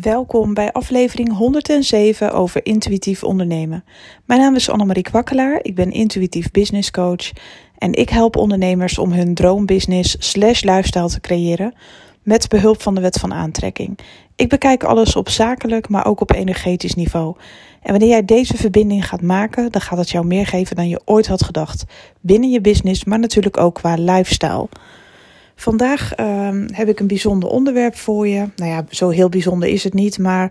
Welkom bij aflevering 107 over intuïtief ondernemen. Mijn naam is Annemarie Kwakkelaar, ik ben intuïtief business coach en ik help ondernemers om hun droombusiness slash lifestyle te creëren met behulp van de wet van aantrekking. Ik bekijk alles op zakelijk, maar ook op energetisch niveau. En wanneer jij deze verbinding gaat maken, dan gaat het jou meer geven dan je ooit had gedacht. Binnen je business, maar natuurlijk ook qua lifestyle. Vandaag uh, heb ik een bijzonder onderwerp voor je. Nou ja, zo heel bijzonder is het niet, maar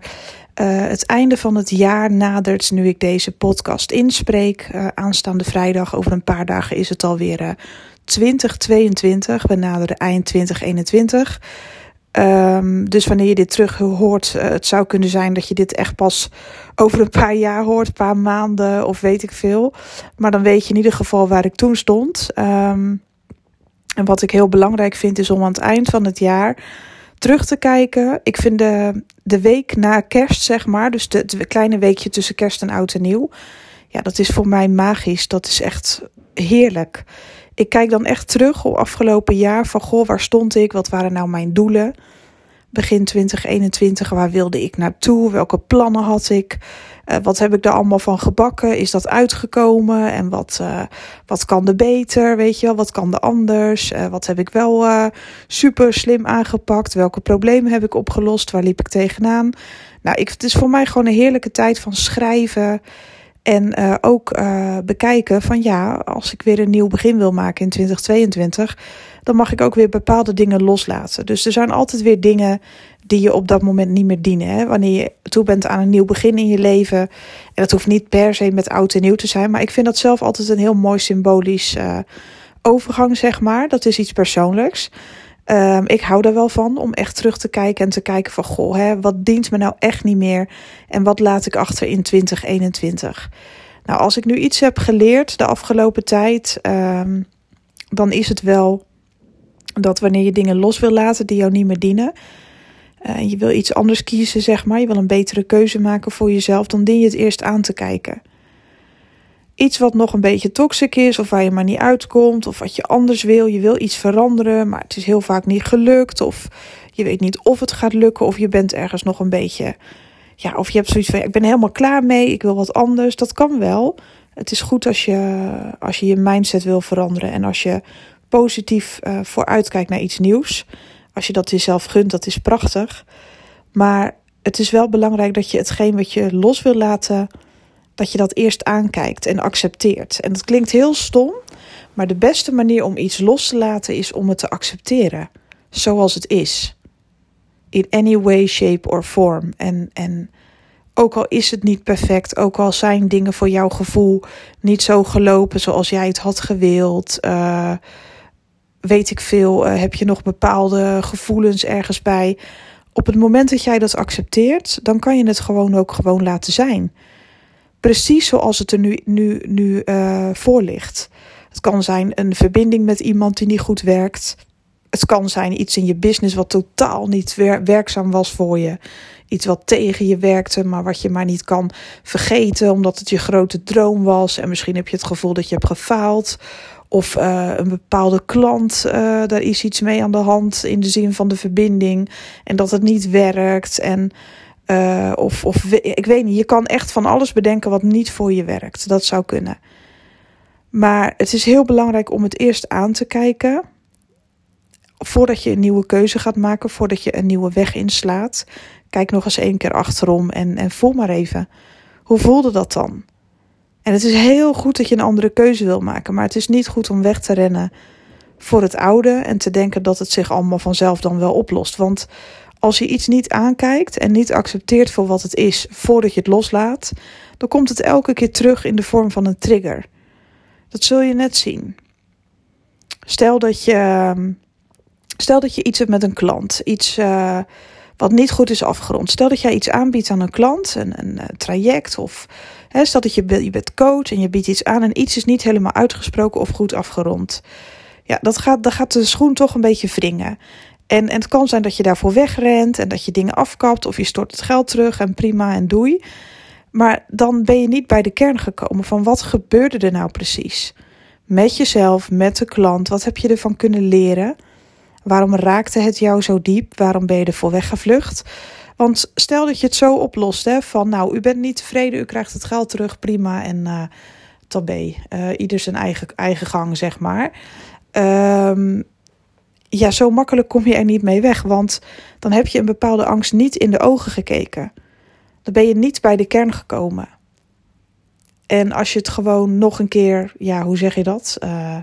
uh, het einde van het jaar nadert nu ik deze podcast inspreek. Uh, aanstaande vrijdag, over een paar dagen, is het alweer uh, 2022. We naderen eind 2021. Um, dus wanneer je dit terug hoort, het zou kunnen zijn dat je dit echt pas over een paar jaar hoort, een paar maanden of weet ik veel. Maar dan weet je in ieder geval waar ik toen stond. Um, en wat ik heel belangrijk vind is om aan het eind van het jaar terug te kijken. Ik vind de, de week na kerst, zeg maar, dus het kleine weekje tussen kerst en oud en nieuw. Ja, dat is voor mij magisch. Dat is echt heerlijk. Ik kijk dan echt terug op afgelopen jaar van goh, waar stond ik? Wat waren nou mijn doelen? Begin 2021, waar wilde ik naartoe? Welke plannen had ik? Uh, wat heb ik daar allemaal van gebakken? Is dat uitgekomen? En wat, uh, wat kan er beter? Weet je wel, wat kan er anders? Uh, wat heb ik wel super slim aangepakt? Welke problemen heb ik opgelost? Waar liep ik tegenaan? Nou, ik, het is voor mij gewoon een heerlijke tijd van schrijven. En ook bekijken van ja, als ik weer een nieuw begin wil maken in 2022, dan mag ik ook weer bepaalde dingen loslaten. Dus er zijn altijd weer dingen die je op dat moment niet meer dienen. Hè? Wanneer je toe bent aan een nieuw begin in je leven. En dat hoeft niet per se met oud en nieuw te zijn. Maar ik vind dat zelf altijd een heel mooi symbolisch uh, overgang, zeg maar. Dat is iets persoonlijks. Um, ik hou daar wel van om echt terug te kijken en te kijken van goh, hè, wat dient me nou echt niet meer en wat laat ik achter in 2021. Nou, als ik nu iets heb geleerd de afgelopen tijd, um, dan is het wel dat wanneer je dingen los wil laten die jou niet meer dienen, en je wil iets anders kiezen, zeg maar, je wil een betere keuze maken voor jezelf, dan dien je het eerst aan te kijken iets wat nog een beetje toxic is, of waar je maar niet uitkomt, of wat je anders wil. Je wil iets veranderen, maar het is heel vaak niet gelukt, of je weet niet of het gaat lukken, of je bent ergens nog een beetje. Ja, of je hebt zoiets van: ik ben helemaal klaar mee, ik wil wat anders. Dat kan wel. Het is goed als je als je, je mindset wil veranderen en als je positief uh, vooruitkijkt naar iets nieuws. Als je dat jezelf gunt, dat is prachtig. Maar het is wel belangrijk dat je hetgeen wat je los wil laten dat je dat eerst aankijkt en accepteert. En dat klinkt heel stom, maar de beste manier om iets los te laten is om het te accepteren zoals het is. In any way, shape or form. En, en ook al is het niet perfect, ook al zijn dingen voor jouw gevoel niet zo gelopen zoals jij het had gewild. Uh, weet ik veel, uh, heb je nog bepaalde gevoelens ergens bij. Op het moment dat jij dat accepteert, dan kan je het gewoon ook gewoon laten zijn precies zoals het er nu, nu, nu uh, voor ligt. Het kan zijn een verbinding met iemand die niet goed werkt. Het kan zijn iets in je business wat totaal niet wer werkzaam was voor je. Iets wat tegen je werkte, maar wat je maar niet kan vergeten omdat het je grote droom was. En misschien heb je het gevoel dat je hebt gefaald. Of uh, een bepaalde klant, uh, daar is iets mee aan de hand in de zin van de verbinding. En dat het niet werkt. En uh, of, of ik weet niet, je kan echt van alles bedenken wat niet voor je werkt. Dat zou kunnen. Maar het is heel belangrijk om het eerst aan te kijken. Voordat je een nieuwe keuze gaat maken, voordat je een nieuwe weg inslaat. Kijk nog eens één keer achterom en, en voel maar even. Hoe voelde dat dan? En het is heel goed dat je een andere keuze wil maken. Maar het is niet goed om weg te rennen voor het oude en te denken dat het zich allemaal vanzelf dan wel oplost. Want als je iets niet aankijkt en niet accepteert voor wat het is voordat je het loslaat, dan komt het elke keer terug in de vorm van een trigger. Dat zul je net zien. Stel dat je, stel dat je iets hebt met een klant, iets uh, wat niet goed is afgerond. Stel dat jij iets aanbiedt aan een klant, een, een, een traject of hè, stel dat je, je bent coach en je biedt iets aan en iets is niet helemaal uitgesproken of goed afgerond. Ja, dat gaat, gaat de schoen toch een beetje wringen. En, en het kan zijn dat je daarvoor wegrent en dat je dingen afkapt of je stort het geld terug en prima en doei. Maar dan ben je niet bij de kern gekomen van wat gebeurde er nou precies? Met jezelf, met de klant, wat heb je ervan kunnen leren? Waarom raakte het jou zo diep? Waarom ben je ervoor weggevlucht? Want stel dat je het zo oplost, hè, van nou, u bent niet tevreden, u krijgt het geld terug, prima. En uh, tabé, uh, ieder zijn eigen, eigen gang, zeg maar. Um, ja, zo makkelijk kom je er niet mee weg, want dan heb je een bepaalde angst niet in de ogen gekeken. Dan ben je niet bij de kern gekomen. En als je het gewoon nog een keer, ja, hoe zeg je dat? Uh,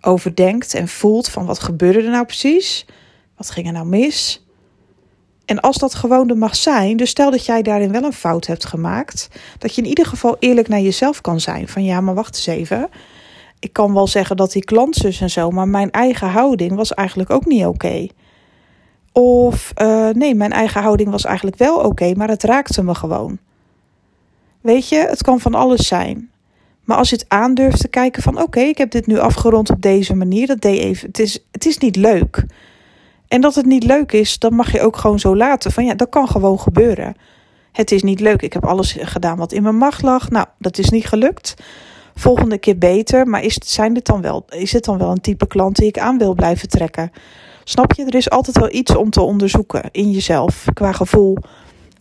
overdenkt en voelt van wat gebeurde er nou precies? Wat ging er nou mis? En als dat gewoon er mag zijn, dus stel dat jij daarin wel een fout hebt gemaakt, dat je in ieder geval eerlijk naar jezelf kan zijn. Van ja, maar wacht eens even. Ik kan wel zeggen dat die klantzus en zo, maar mijn eigen houding was eigenlijk ook niet oké. Of uh, nee, mijn eigen houding was eigenlijk wel oké, maar het raakte me gewoon. Weet je, het kan van alles zijn. Maar als je het aandurft te kijken van oké, ik heb dit nu afgerond op deze manier, dat deed even. Het is, het is niet leuk. En dat het niet leuk is, dan mag je ook gewoon zo laten. Van ja, dat kan gewoon gebeuren. Het is niet leuk. Ik heb alles gedaan wat in mijn macht lag. Nou, dat is niet gelukt. Volgende keer beter. Maar is, zijn dit dan wel, is het dan wel een type klant die ik aan wil blijven trekken? Snap je? Er is altijd wel iets om te onderzoeken in jezelf qua gevoel.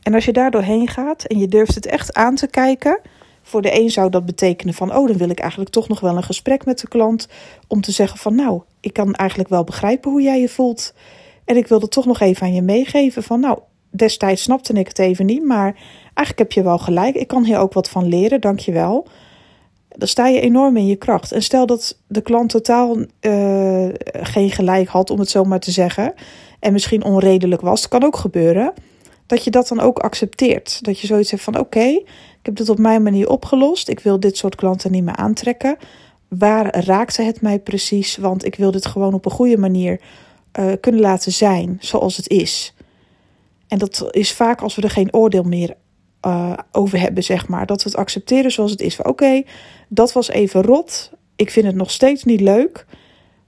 En als je daar doorheen gaat en je durft het echt aan te kijken. Voor de een zou dat betekenen van, oh, dan wil ik eigenlijk toch nog wel een gesprek met de klant. Om te zeggen van, nou, ik kan eigenlijk wel begrijpen hoe jij je voelt. En ik wilde toch nog even aan je meegeven van, nou, destijds snapte ik het even niet, maar eigenlijk heb je wel gelijk. Ik kan hier ook wat van leren, dank je wel. Dan sta je enorm in je kracht. En stel dat de klant totaal uh, geen gelijk had, om het zo maar te zeggen, en misschien onredelijk was, dat kan ook gebeuren, dat je dat dan ook accepteert. Dat je zoiets hebt van, oké, ik heb dit op mijn manier opgelost, ik wil dit soort klanten niet meer aantrekken. Waar raakte het mij precies? Want ik wil dit gewoon op een goede manier uh, kunnen laten zijn zoals het is. En dat is vaak als we er geen oordeel meer uh, over hebben, zeg maar. Dat we het accepteren zoals het is. Oké, dat was even rot. Ik vind het nog steeds niet leuk.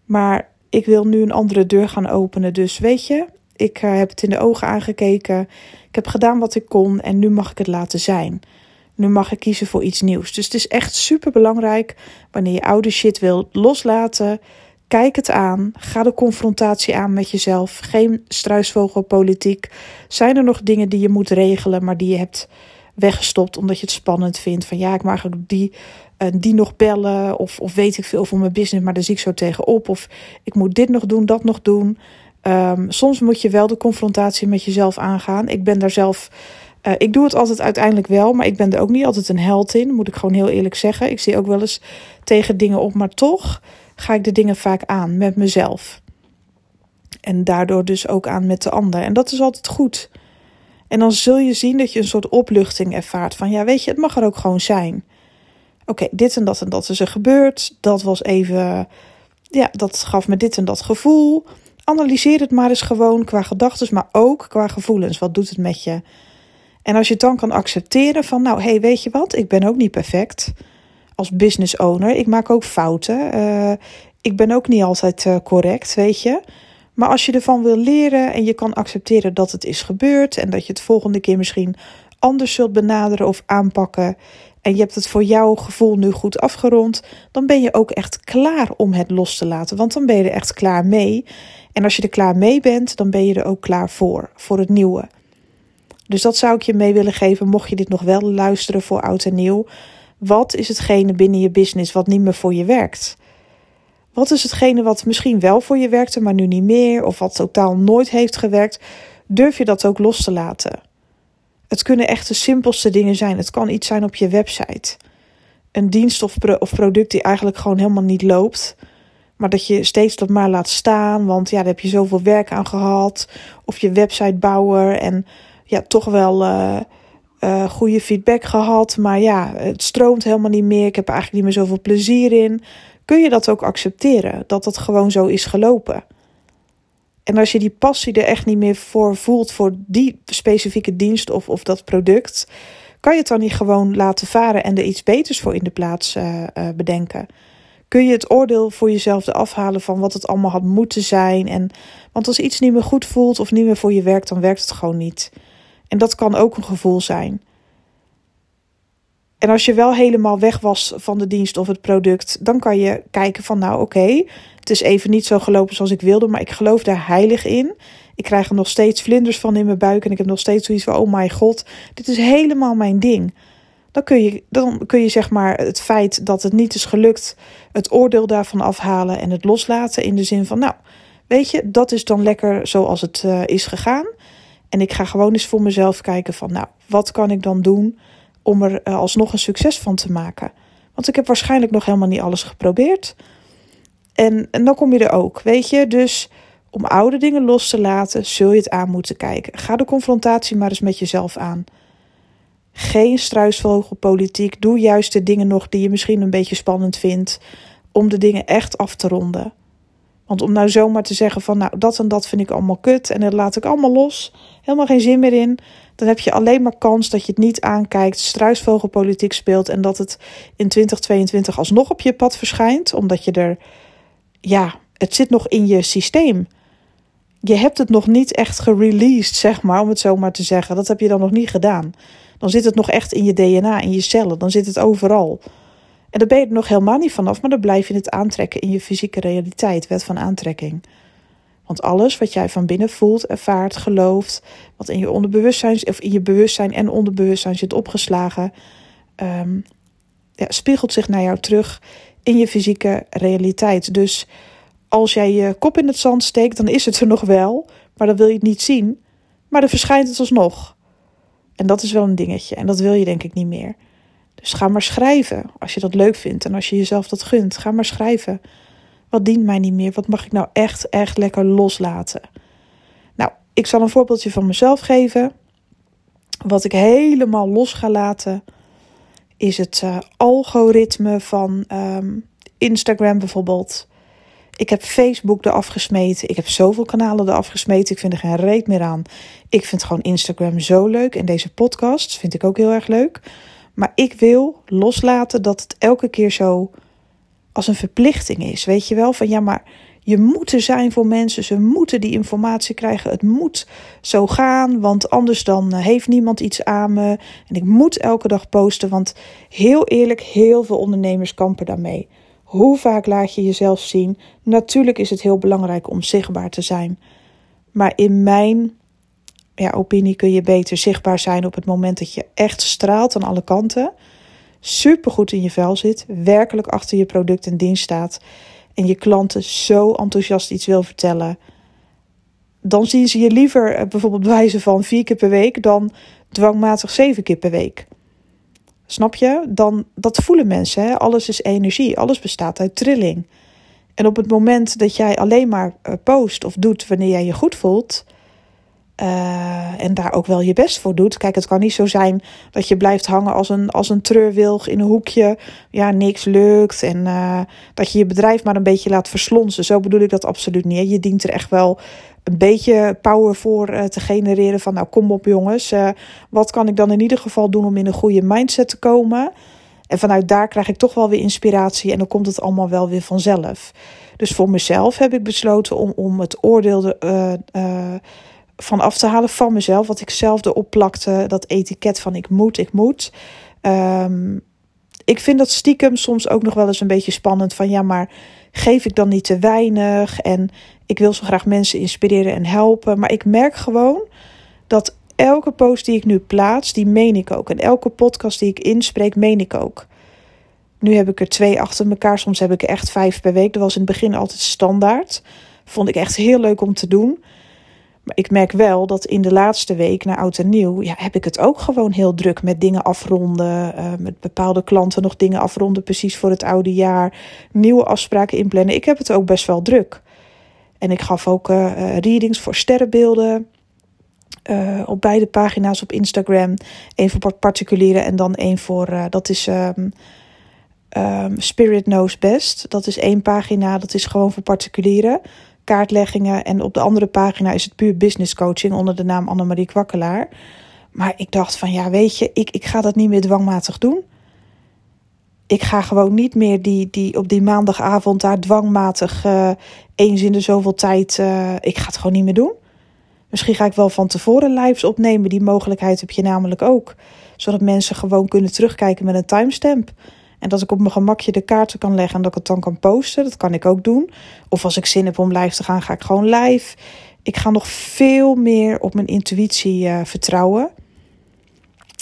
Maar ik wil nu een andere deur gaan openen. Dus weet je, ik uh, heb het in de ogen aangekeken. Ik heb gedaan wat ik kon en nu mag ik het laten zijn. Nu mag ik kiezen voor iets nieuws. Dus het is echt super belangrijk wanneer je oude shit wil loslaten Kijk het aan. Ga de confrontatie aan met jezelf. Geen struisvogelpolitiek. Zijn er nog dingen die je moet regelen, maar die je hebt weggestopt omdat je het spannend vindt? Van ja, ik mag ook die, uh, die nog bellen. Of, of weet ik veel voor mijn business, maar daar zie ik zo tegenop. Of ik moet dit nog doen, dat nog doen. Um, soms moet je wel de confrontatie met jezelf aangaan. Ik ben daar zelf. Uh, ik doe het altijd uiteindelijk wel, maar ik ben er ook niet altijd een held in, moet ik gewoon heel eerlijk zeggen. Ik zie ook wel eens tegen dingen op, maar toch ga ik de dingen vaak aan met mezelf. En daardoor dus ook aan met de ander. En dat is altijd goed. En dan zul je zien dat je een soort opluchting ervaart van ja, weet je, het mag er ook gewoon zijn. Oké, dit en dat en dat is er gebeurd. Dat was even, ja, dat gaf me dit en dat gevoel. Analyseer het maar eens gewoon qua gedachten, maar ook qua gevoelens. Wat doet het met je? En als je het dan kan accepteren van, nou, hey, weet je wat, ik ben ook niet perfect als business owner. Ik maak ook fouten. Uh, ik ben ook niet altijd uh, correct, weet je. Maar als je ervan wil leren en je kan accepteren dat het is gebeurd en dat je het volgende keer misschien anders zult benaderen of aanpakken en je hebt het voor jouw gevoel nu goed afgerond, dan ben je ook echt klaar om het los te laten. Want dan ben je er echt klaar mee. En als je er klaar mee bent, dan ben je er ook klaar voor, voor het nieuwe. Dus dat zou ik je mee willen geven, mocht je dit nog wel luisteren voor oud en nieuw. Wat is hetgene binnen je business wat niet meer voor je werkt? Wat is hetgene wat misschien wel voor je werkte, maar nu niet meer, of wat totaal nooit heeft gewerkt? Durf je dat ook los te laten? Het kunnen echt de simpelste dingen zijn. Het kan iets zijn op je website. Een dienst of, of product die eigenlijk gewoon helemaal niet loopt. Maar dat je steeds dat maar laat staan. Want ja, daar heb je zoveel werk aan gehad. Of je websitebouwer. En ja, toch wel. Uh, goede feedback gehad. Maar ja, het stroomt helemaal niet meer. Ik heb er eigenlijk niet meer zoveel plezier in. Kun je dat ook accepteren? Dat dat gewoon zo is gelopen. En als je die passie er echt niet meer voor voelt voor die specifieke dienst of, of dat product, kan je het dan niet gewoon laten varen en er iets beters voor in de plaats uh, bedenken? Kun je het oordeel voor jezelf eraf halen van wat het allemaal had moeten zijn? En, want als iets niet meer goed voelt of niet meer voor je werkt, dan werkt het gewoon niet. En dat kan ook een gevoel zijn. En als je wel helemaal weg was van de dienst of het product, dan kan je kijken van nou oké, het is even niet zo gelopen zoals ik wilde, maar ik geloof daar heilig in. Ik krijg er nog steeds vlinders van in mijn buik en ik heb nog steeds zoiets van oh my god, dit is helemaal mijn ding. Dan kun je, dan kun je zeg maar het feit dat het niet is gelukt, het oordeel daarvan afhalen en het loslaten in de zin van nou, weet je, dat is dan lekker zoals het uh, is gegaan. En ik ga gewoon eens voor mezelf kijken van nou, wat kan ik dan doen om er uh, alsnog een succes van te maken? Want ik heb waarschijnlijk nog helemaal niet alles geprobeerd. En, en dan kom je er ook, weet je. Dus om oude dingen los te laten, zul je het aan moeten kijken. Ga de confrontatie maar eens met jezelf aan. Geen struisvogelpolitiek. Doe juist de dingen nog die je misschien een beetje spannend vindt. Om de dingen echt af te ronden. Want om nou zomaar te zeggen van nou dat en dat vind ik allemaal kut en dat laat ik allemaal los. Helemaal geen zin meer in. Dan heb je alleen maar kans dat je het niet aankijkt, struisvogelpolitiek speelt en dat het in 2022 alsnog op je pad verschijnt. Omdat je er, ja, het zit nog in je systeem. Je hebt het nog niet echt gereleased, zeg maar, om het zo maar te zeggen. Dat heb je dan nog niet gedaan. Dan zit het nog echt in je DNA, in je cellen. Dan zit het overal. En daar ben je er nog helemaal niet vanaf, maar dan blijf je het aantrekken in je fysieke realiteit, wet van aantrekking. Want alles wat jij van binnen voelt, ervaart, gelooft, wat in je onderbewustzijn of in je bewustzijn en onderbewustzijn zit opgeslagen, ehm, ja, spiegelt zich naar jou terug in je fysieke realiteit. Dus als jij je kop in het zand steekt, dan is het er nog wel, maar dan wil je het niet zien, maar dan verschijnt het alsnog. En dat is wel een dingetje en dat wil je denk ik niet meer. Dus ga maar schrijven als je dat leuk vindt en als je jezelf dat gunt. Ga maar schrijven. Wat dient mij niet meer? Wat mag ik nou echt, echt lekker loslaten? Nou, ik zal een voorbeeldje van mezelf geven. Wat ik helemaal los ga laten is het uh, algoritme van um, Instagram bijvoorbeeld. Ik heb Facebook eraf gesmeten. Ik heb zoveel kanalen eraf gesmeten. Ik vind er geen reet meer aan. Ik vind gewoon Instagram zo leuk. En deze podcasts vind ik ook heel erg leuk. Maar ik wil loslaten dat het elke keer zo als een verplichting is. Weet je wel? Van ja, maar je moet er zijn voor mensen. Ze moeten die informatie krijgen. Het moet zo gaan, want anders dan eh, heeft niemand iets aan me. En ik moet elke dag posten, want heel eerlijk, heel veel ondernemers kampen daarmee. Hoe vaak laat je jezelf zien? Natuurlijk is het heel belangrijk om zichtbaar te zijn. Maar in mijn ja, opinie kun je beter zichtbaar zijn op het moment dat je echt straalt aan alle kanten. Super goed in je vel zit, werkelijk achter je product en dienst staat. En je klanten zo enthousiast iets wil vertellen. Dan zien ze je liever eh, bijvoorbeeld wijzen van vier keer per week dan dwangmatig zeven keer per week. Snap je? Dan, dat voelen mensen. Hè? Alles is energie. Alles bestaat uit trilling. En op het moment dat jij alleen maar eh, post of doet wanneer jij je goed voelt, uh, en daar ook wel je best voor doet. Kijk, het kan niet zo zijn dat je blijft hangen als een, als een treurwilg in een hoekje. Ja, niks lukt. En uh, dat je je bedrijf maar een beetje laat verslonsen. Zo bedoel ik dat absoluut niet. Je dient er echt wel een beetje power voor uh, te genereren. Van nou, kom op jongens. wat kan ik dan in ieder geval doen om in een goede mindset te komen? En vanuit daar krijg ik toch wel weer inspiratie. En dan komt het allemaal wel weer vanzelf. Dus voor mezelf heb ik besloten om, om het oordeel... De, van af te halen van mezelf. Wat ik zelf erop plakte. Dat etiket van ik moet, ik moet. Um, ik vind dat stiekem soms ook nog wel eens een beetje spannend. Van ja, maar geef ik dan niet te weinig? En ik wil zo graag mensen inspireren en helpen. Maar ik merk gewoon dat elke post die ik nu plaats, die meen ik ook. En elke podcast die ik inspreek, meen ik ook. Nu heb ik er twee achter elkaar. Soms heb ik er echt vijf per week. Dat was in het begin altijd standaard. Vond ik echt heel leuk om te doen. Maar ik merk wel dat in de laatste week na oud en nieuw ja, heb ik het ook gewoon heel druk met dingen afronden. Uh, met bepaalde klanten nog dingen afronden precies voor het oude jaar. Nieuwe afspraken inplannen. Ik heb het ook best wel druk. En ik gaf ook uh, readings voor sterrenbeelden. Uh, op beide pagina's op Instagram. Eén voor particulieren en dan één voor, dat is um, um, Spirit Knows Best. Dat is één pagina, dat is gewoon voor particulieren kaartleggingen. En op de andere pagina is het puur business coaching onder de naam Annemarie Kwakkelaar. Maar ik dacht van ja, weet je, ik, ik ga dat niet meer dwangmatig doen. Ik ga gewoon niet meer die, die, op die maandagavond daar dwangmatig uh, eens in de zoveel tijd. Uh, ik ga het gewoon niet meer doen. Misschien ga ik wel van tevoren lives opnemen. Die mogelijkheid heb je namelijk ook. Zodat mensen gewoon kunnen terugkijken met een timestamp. En dat ik op mijn gemakje de kaarten kan leggen en dat ik het dan kan posten. Dat kan ik ook doen. Of als ik zin heb om live te gaan, ga ik gewoon live. Ik ga nog veel meer op mijn intuïtie uh, vertrouwen.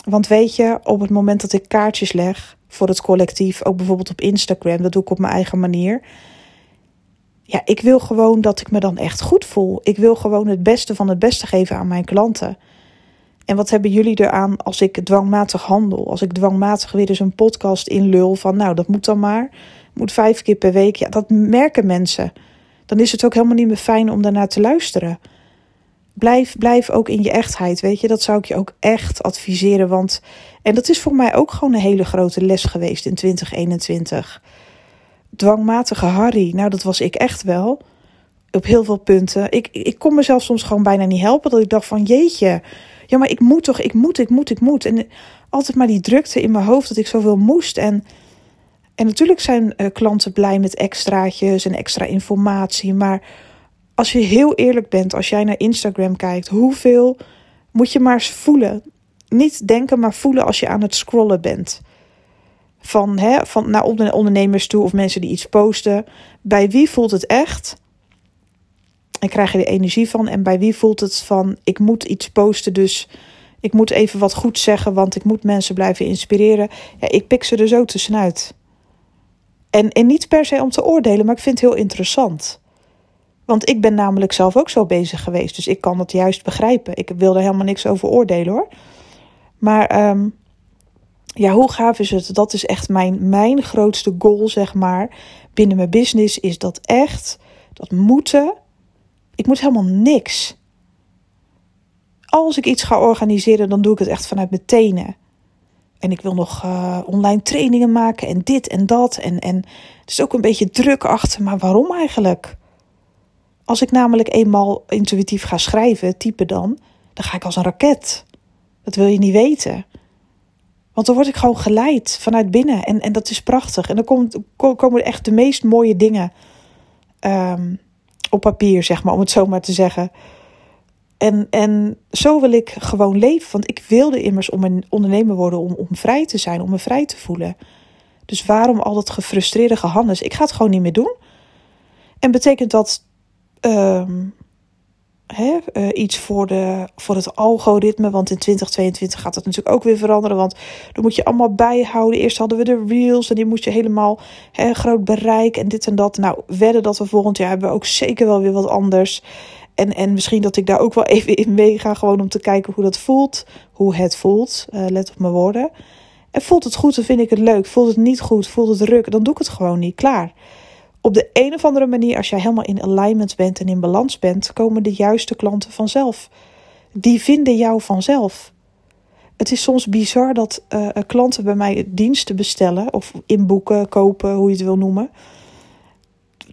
Want weet je, op het moment dat ik kaartjes leg voor het collectief, ook bijvoorbeeld op Instagram, dat doe ik op mijn eigen manier. Ja, ik wil gewoon dat ik me dan echt goed voel. Ik wil gewoon het beste van het beste geven aan mijn klanten. En wat hebben jullie eraan als ik dwangmatig handel? Als ik dwangmatig weer eens een podcast inlul van, nou, dat moet dan maar. Moet vijf keer per week. Ja, dat merken mensen. Dan is het ook helemaal niet meer fijn om daarnaar te luisteren. Blijf, blijf ook in je echtheid, weet je. Dat zou ik je ook echt adviseren. Want, en dat is voor mij ook gewoon een hele grote les geweest in 2021. Dwangmatige Harry, nou dat was ik echt wel. Op heel veel punten. Ik, ik kon mezelf soms gewoon bijna niet helpen. Dat ik dacht van jeetje, ja maar ik moet toch, ik moet, ik moet, ik moet. En altijd maar die drukte in mijn hoofd dat ik zoveel moest. En, en natuurlijk zijn uh, klanten blij met extraatjes en extra informatie. Maar als je heel eerlijk bent, als jij naar Instagram kijkt, hoeveel moet je maar voelen. Niet denken, maar voelen als je aan het scrollen bent. Van, hè, van naar ondernemers toe of mensen die iets posten. Bij wie voelt het echt? En krijg je er energie van? En bij wie voelt het van: ik moet iets posten, dus ik moet even wat goed zeggen, want ik moet mensen blijven inspireren. Ik pik ze er zo tussenuit. En, en niet per se om te oordelen, maar ik vind het heel interessant. Want ik ben namelijk zelf ook zo bezig geweest. Dus ik kan dat juist begrijpen. Ik wil er helemaal niks over oordelen hoor. Maar um, ja, hoe gaaf is het? Dat is echt mijn, mijn grootste goal, zeg maar. Binnen mijn business is dat echt. Dat moeten. Ik moet helemaal niks. Als ik iets ga organiseren, dan doe ik het echt vanuit mijn tenen. En ik wil nog uh, online trainingen maken en dit en dat. En, en het is ook een beetje druk achter. Maar waarom eigenlijk? Als ik namelijk eenmaal intuïtief ga schrijven, typen dan, dan ga ik als een raket. Dat wil je niet weten. Want dan word ik gewoon geleid vanuit binnen. En, en dat is prachtig. En dan komen echt de meest mooie dingen um, op papier, zeg maar, om het zo maar te zeggen. En, en zo wil ik gewoon leven. Want ik wilde immers om een ondernemer worden om, om vrij te zijn, om me vrij te voelen. Dus waarom al dat gefrustreerde gehannes? Ik ga het gewoon niet meer doen. En betekent dat hè, uh, iets voor, de, voor het algoritme. Want in 2022 gaat dat natuurlijk ook weer veranderen. Want dan moet je allemaal bijhouden. Eerst hadden we de reels en die moest je helemaal hè, groot bereik en dit en dat. Nou, wedden dat we volgend jaar hebben ook zeker wel weer wat anders. En, en misschien dat ik daar ook wel even in meega. Gewoon om te kijken hoe dat voelt. Hoe het voelt. Uh, let op mijn woorden. En voelt het goed, dan vind ik het leuk. Voelt het niet goed, voelt het ruk, dan doe ik het gewoon niet. Klaar op de een of andere manier, als jij helemaal in alignment bent en in balans bent, komen de juiste klanten vanzelf. Die vinden jou vanzelf. Het is soms bizar dat uh, klanten bij mij diensten bestellen of inboeken, kopen, hoe je het wil noemen.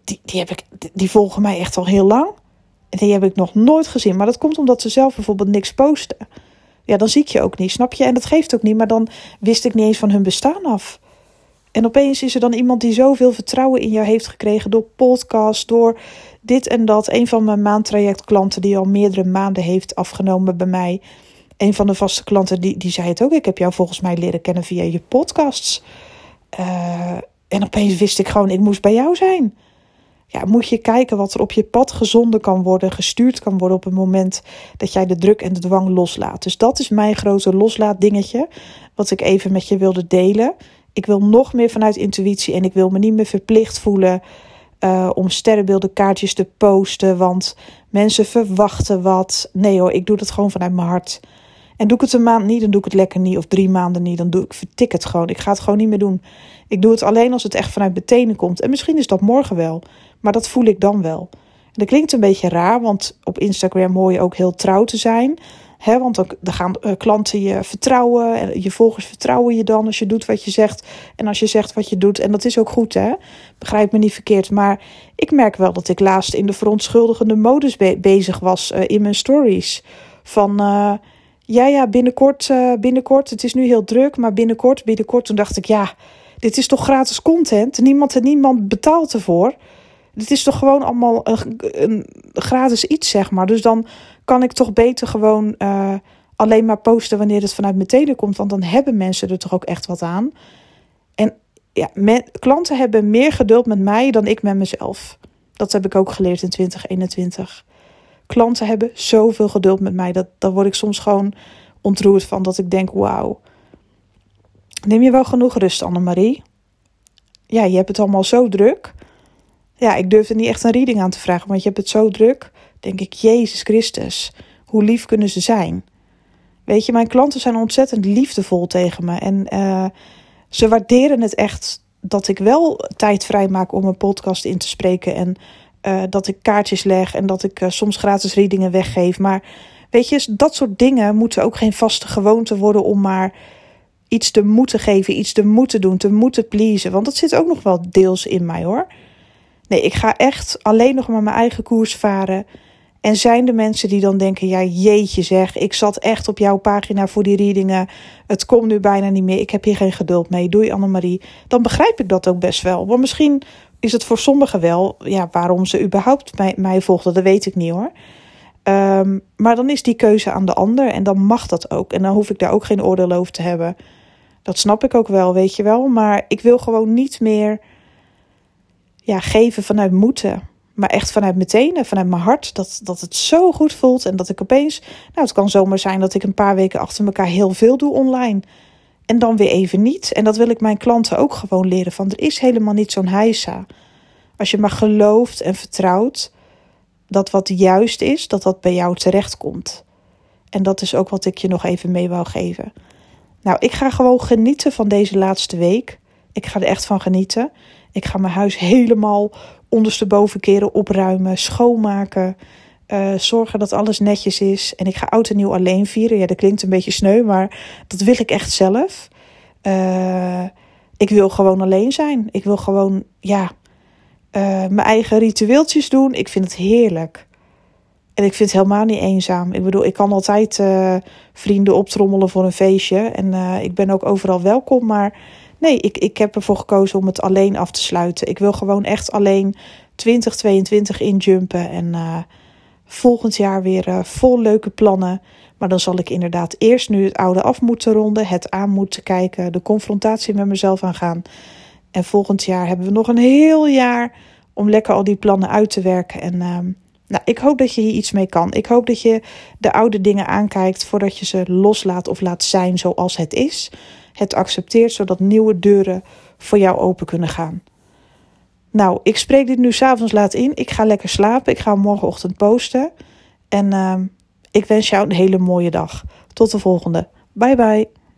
Die, die, heb ik, die volgen mij echt al heel lang. En die heb ik nog nooit gezien. Maar dat komt omdat ze zelf bijvoorbeeld niks posten. Ja, dan zie ik je ook niet, snap je? En dat geeft ook niet, maar dan wist ik niet eens van hun bestaan af. En opeens is er dan iemand die zoveel vertrouwen in jou heeft gekregen door podcast, door dit en dat. Een van mijn maandtrajectklanten die al meerdere maanden heeft afgenomen bij mij. Een van de vaste klanten die, die zei het ook. Ik heb jou volgens mij leren kennen via je podcasts. Uh, en opeens wist ik gewoon, ik moest bij jou zijn. Ja, moet je kijken wat er op je pad gezonden kan worden, gestuurd kan worden op het moment dat jij de druk en de dwang loslaat. Dus dat is mijn grote loslaatdingetje, wat ik even met je wilde delen. Ik wil nog meer vanuit intuïtie en ik wil me niet meer verplicht voelen uh, om sterrenbeelden kaartjes te posten, want mensen verwachten wat. Nee hoor, ik doe dat gewoon vanuit mijn hart. En doe ik het een maand niet, dan doe ik het lekker niet. Of drie maanden niet, dan doe ik, vertik het gewoon. Ik ga het gewoon niet meer doen. Ik doe het alleen als het echt vanuit mijn tenen komt. En misschien is dat morgen wel, maar dat voel ik dan wel. En dat klinkt een beetje raar, want op Instagram hoor je ook heel trouw te zijn. He, want dan, gaan uh, klanten je vertrouwen. En je volgers vertrouwen je dan als je doet wat je zegt. En als je zegt wat je doet. En dat is ook goed, hè? Begrijp me niet verkeerd. Maar ik merk wel dat ik laatst in de verontschuldigende modus bezig was uh, in mijn stories. Van. Uh, ja, ja, binnenkort, binnenkort. Het is nu heel druk, maar binnenkort, binnenkort. Toen dacht ik, ja, dit is toch gratis content? Niemand, niemand betaalt ervoor. Het is toch gewoon allemaal een, gratis iets, zeg maar. Dus dan kan ik toch beter gewoon uh, alleen maar posten wanneer het vanuit mijn tenen komt. Want dan hebben mensen er toch ook echt wat aan. En ja, klanten hebben meer geduld met mij dan ik met mezelf. Dat heb ik ook geleerd in 2021. Klanten hebben zoveel geduld met mij. Dat, daar word ik soms gewoon ontroerd van. Dat ik denk, wauw. Neem je wel genoeg rust, Annemarie? Ja, je hebt het allemaal zo druk. Ja, ik durf er niet echt een reading aan te vragen, want je hebt het zo druk. Denk ik, Jezus Christus, hoe lief kunnen ze zijn? Weet je, mijn klanten zijn ontzettend liefdevol tegen me. En uh, ze waarderen het echt dat ik wel tijd vrij maak om een podcast in te spreken. En uh, dat ik kaartjes leg en dat ik uh, soms gratis readingen weggeef. Maar weet je, dat soort dingen moeten ook geen vaste gewoonte worden om maar iets te moeten geven, iets te moeten doen, te moeten pleasen. Want dat zit ook nog wel deels in mij hoor. Nee, ik ga echt alleen nog maar mijn eigen koers varen. En zijn de mensen die dan denken: ja, jeetje zeg, ik zat echt op jouw pagina voor die readingen. Het komt nu bijna niet meer. Ik heb hier geen geduld mee. Doei Annemarie. Dan begrijp ik dat ook best wel. Maar misschien is het voor sommigen wel, ja, waarom ze überhaupt mij, mij volgden, dat weet ik niet hoor. Um, maar dan is die keuze aan de ander en dan mag dat ook. En dan hoef ik daar ook geen oordeel over te hebben. Dat snap ik ook wel, weet je wel. Maar ik wil gewoon niet meer ja, geven vanuit moeten. Maar echt vanuit meteen, vanuit mijn hart. Dat, dat het zo goed voelt. En dat ik opeens. Nou, het kan zomaar zijn dat ik een paar weken achter elkaar heel veel doe online. En dan weer even niet. En dat wil ik mijn klanten ook gewoon leren. Van er is helemaal niet zo'n heisa. Als je maar gelooft en vertrouwt dat wat juist is, dat dat bij jou terecht komt. En dat is ook wat ik je nog even mee wou geven. Nou, ik ga gewoon genieten van deze laatste week. Ik ga er echt van genieten. Ik ga mijn huis helemaal ondersteboven keren opruimen, schoonmaken. Uh, zorgen dat alles netjes is. En ik ga oud en nieuw alleen vieren. Ja, dat klinkt een beetje sneu, maar dat wil ik echt zelf. Uh, ik wil gewoon alleen zijn. Ik wil gewoon, ja, uh, mijn eigen ritueeltjes doen. Ik vind het heerlijk. En ik vind het helemaal niet eenzaam. Ik bedoel, ik kan altijd vrienden optrommelen voor een feestje. En ik ben ook overal welkom. Maar Nee, ik, ik heb ervoor gekozen om het alleen af te sluiten. Ik wil gewoon echt alleen 2022 injumpen. En uh, volgend jaar weer uh, vol leuke plannen. Maar dan zal ik inderdaad eerst nu het oude af moeten ronden. Het aan moeten kijken. De confrontatie met mezelf aangaan. En volgend jaar hebben we nog een heel jaar om lekker al die plannen uit te werken. En uh, nou, ik hoop dat je hier iets mee kan. Ik hoop dat je de oude dingen aankijkt voordat je ze loslaat of laat zijn zoals het is het accepteert, zodat nieuwe deuren voor jou open kunnen gaan. Nou, ik spreek dit nu s'avonds laat in. Ik ga lekker slapen. Ik ga morgenochtend posten. En uh, ik wens jou een hele mooie dag. Tot de volgende. Bye bye.